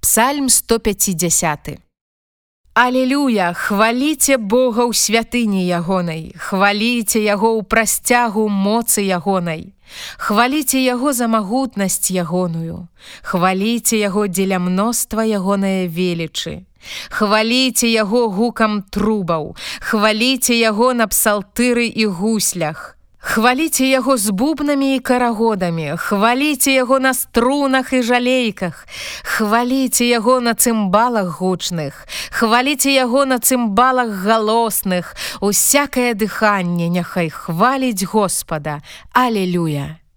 Псальм 150. Алелюя, хваліце Бога ў святыні ягонай, хваліце яго ў прасцягу моцы ягонай. Хваліце яго за магутнасць ягоную, Хваліце яго дзеля мноства ягонае велічы. Хваліце яго гукам трубаў, хваліце яго на псалтыры і гуслях. Хваліце яго з бубнамі і карагодамі, хваліце яго на струнах і жалейках, хваліце яго на цымбалах гучных, хваліце яго на цымбалах галосных, усякае дыханне няхай хваліць Господа, Алелюя!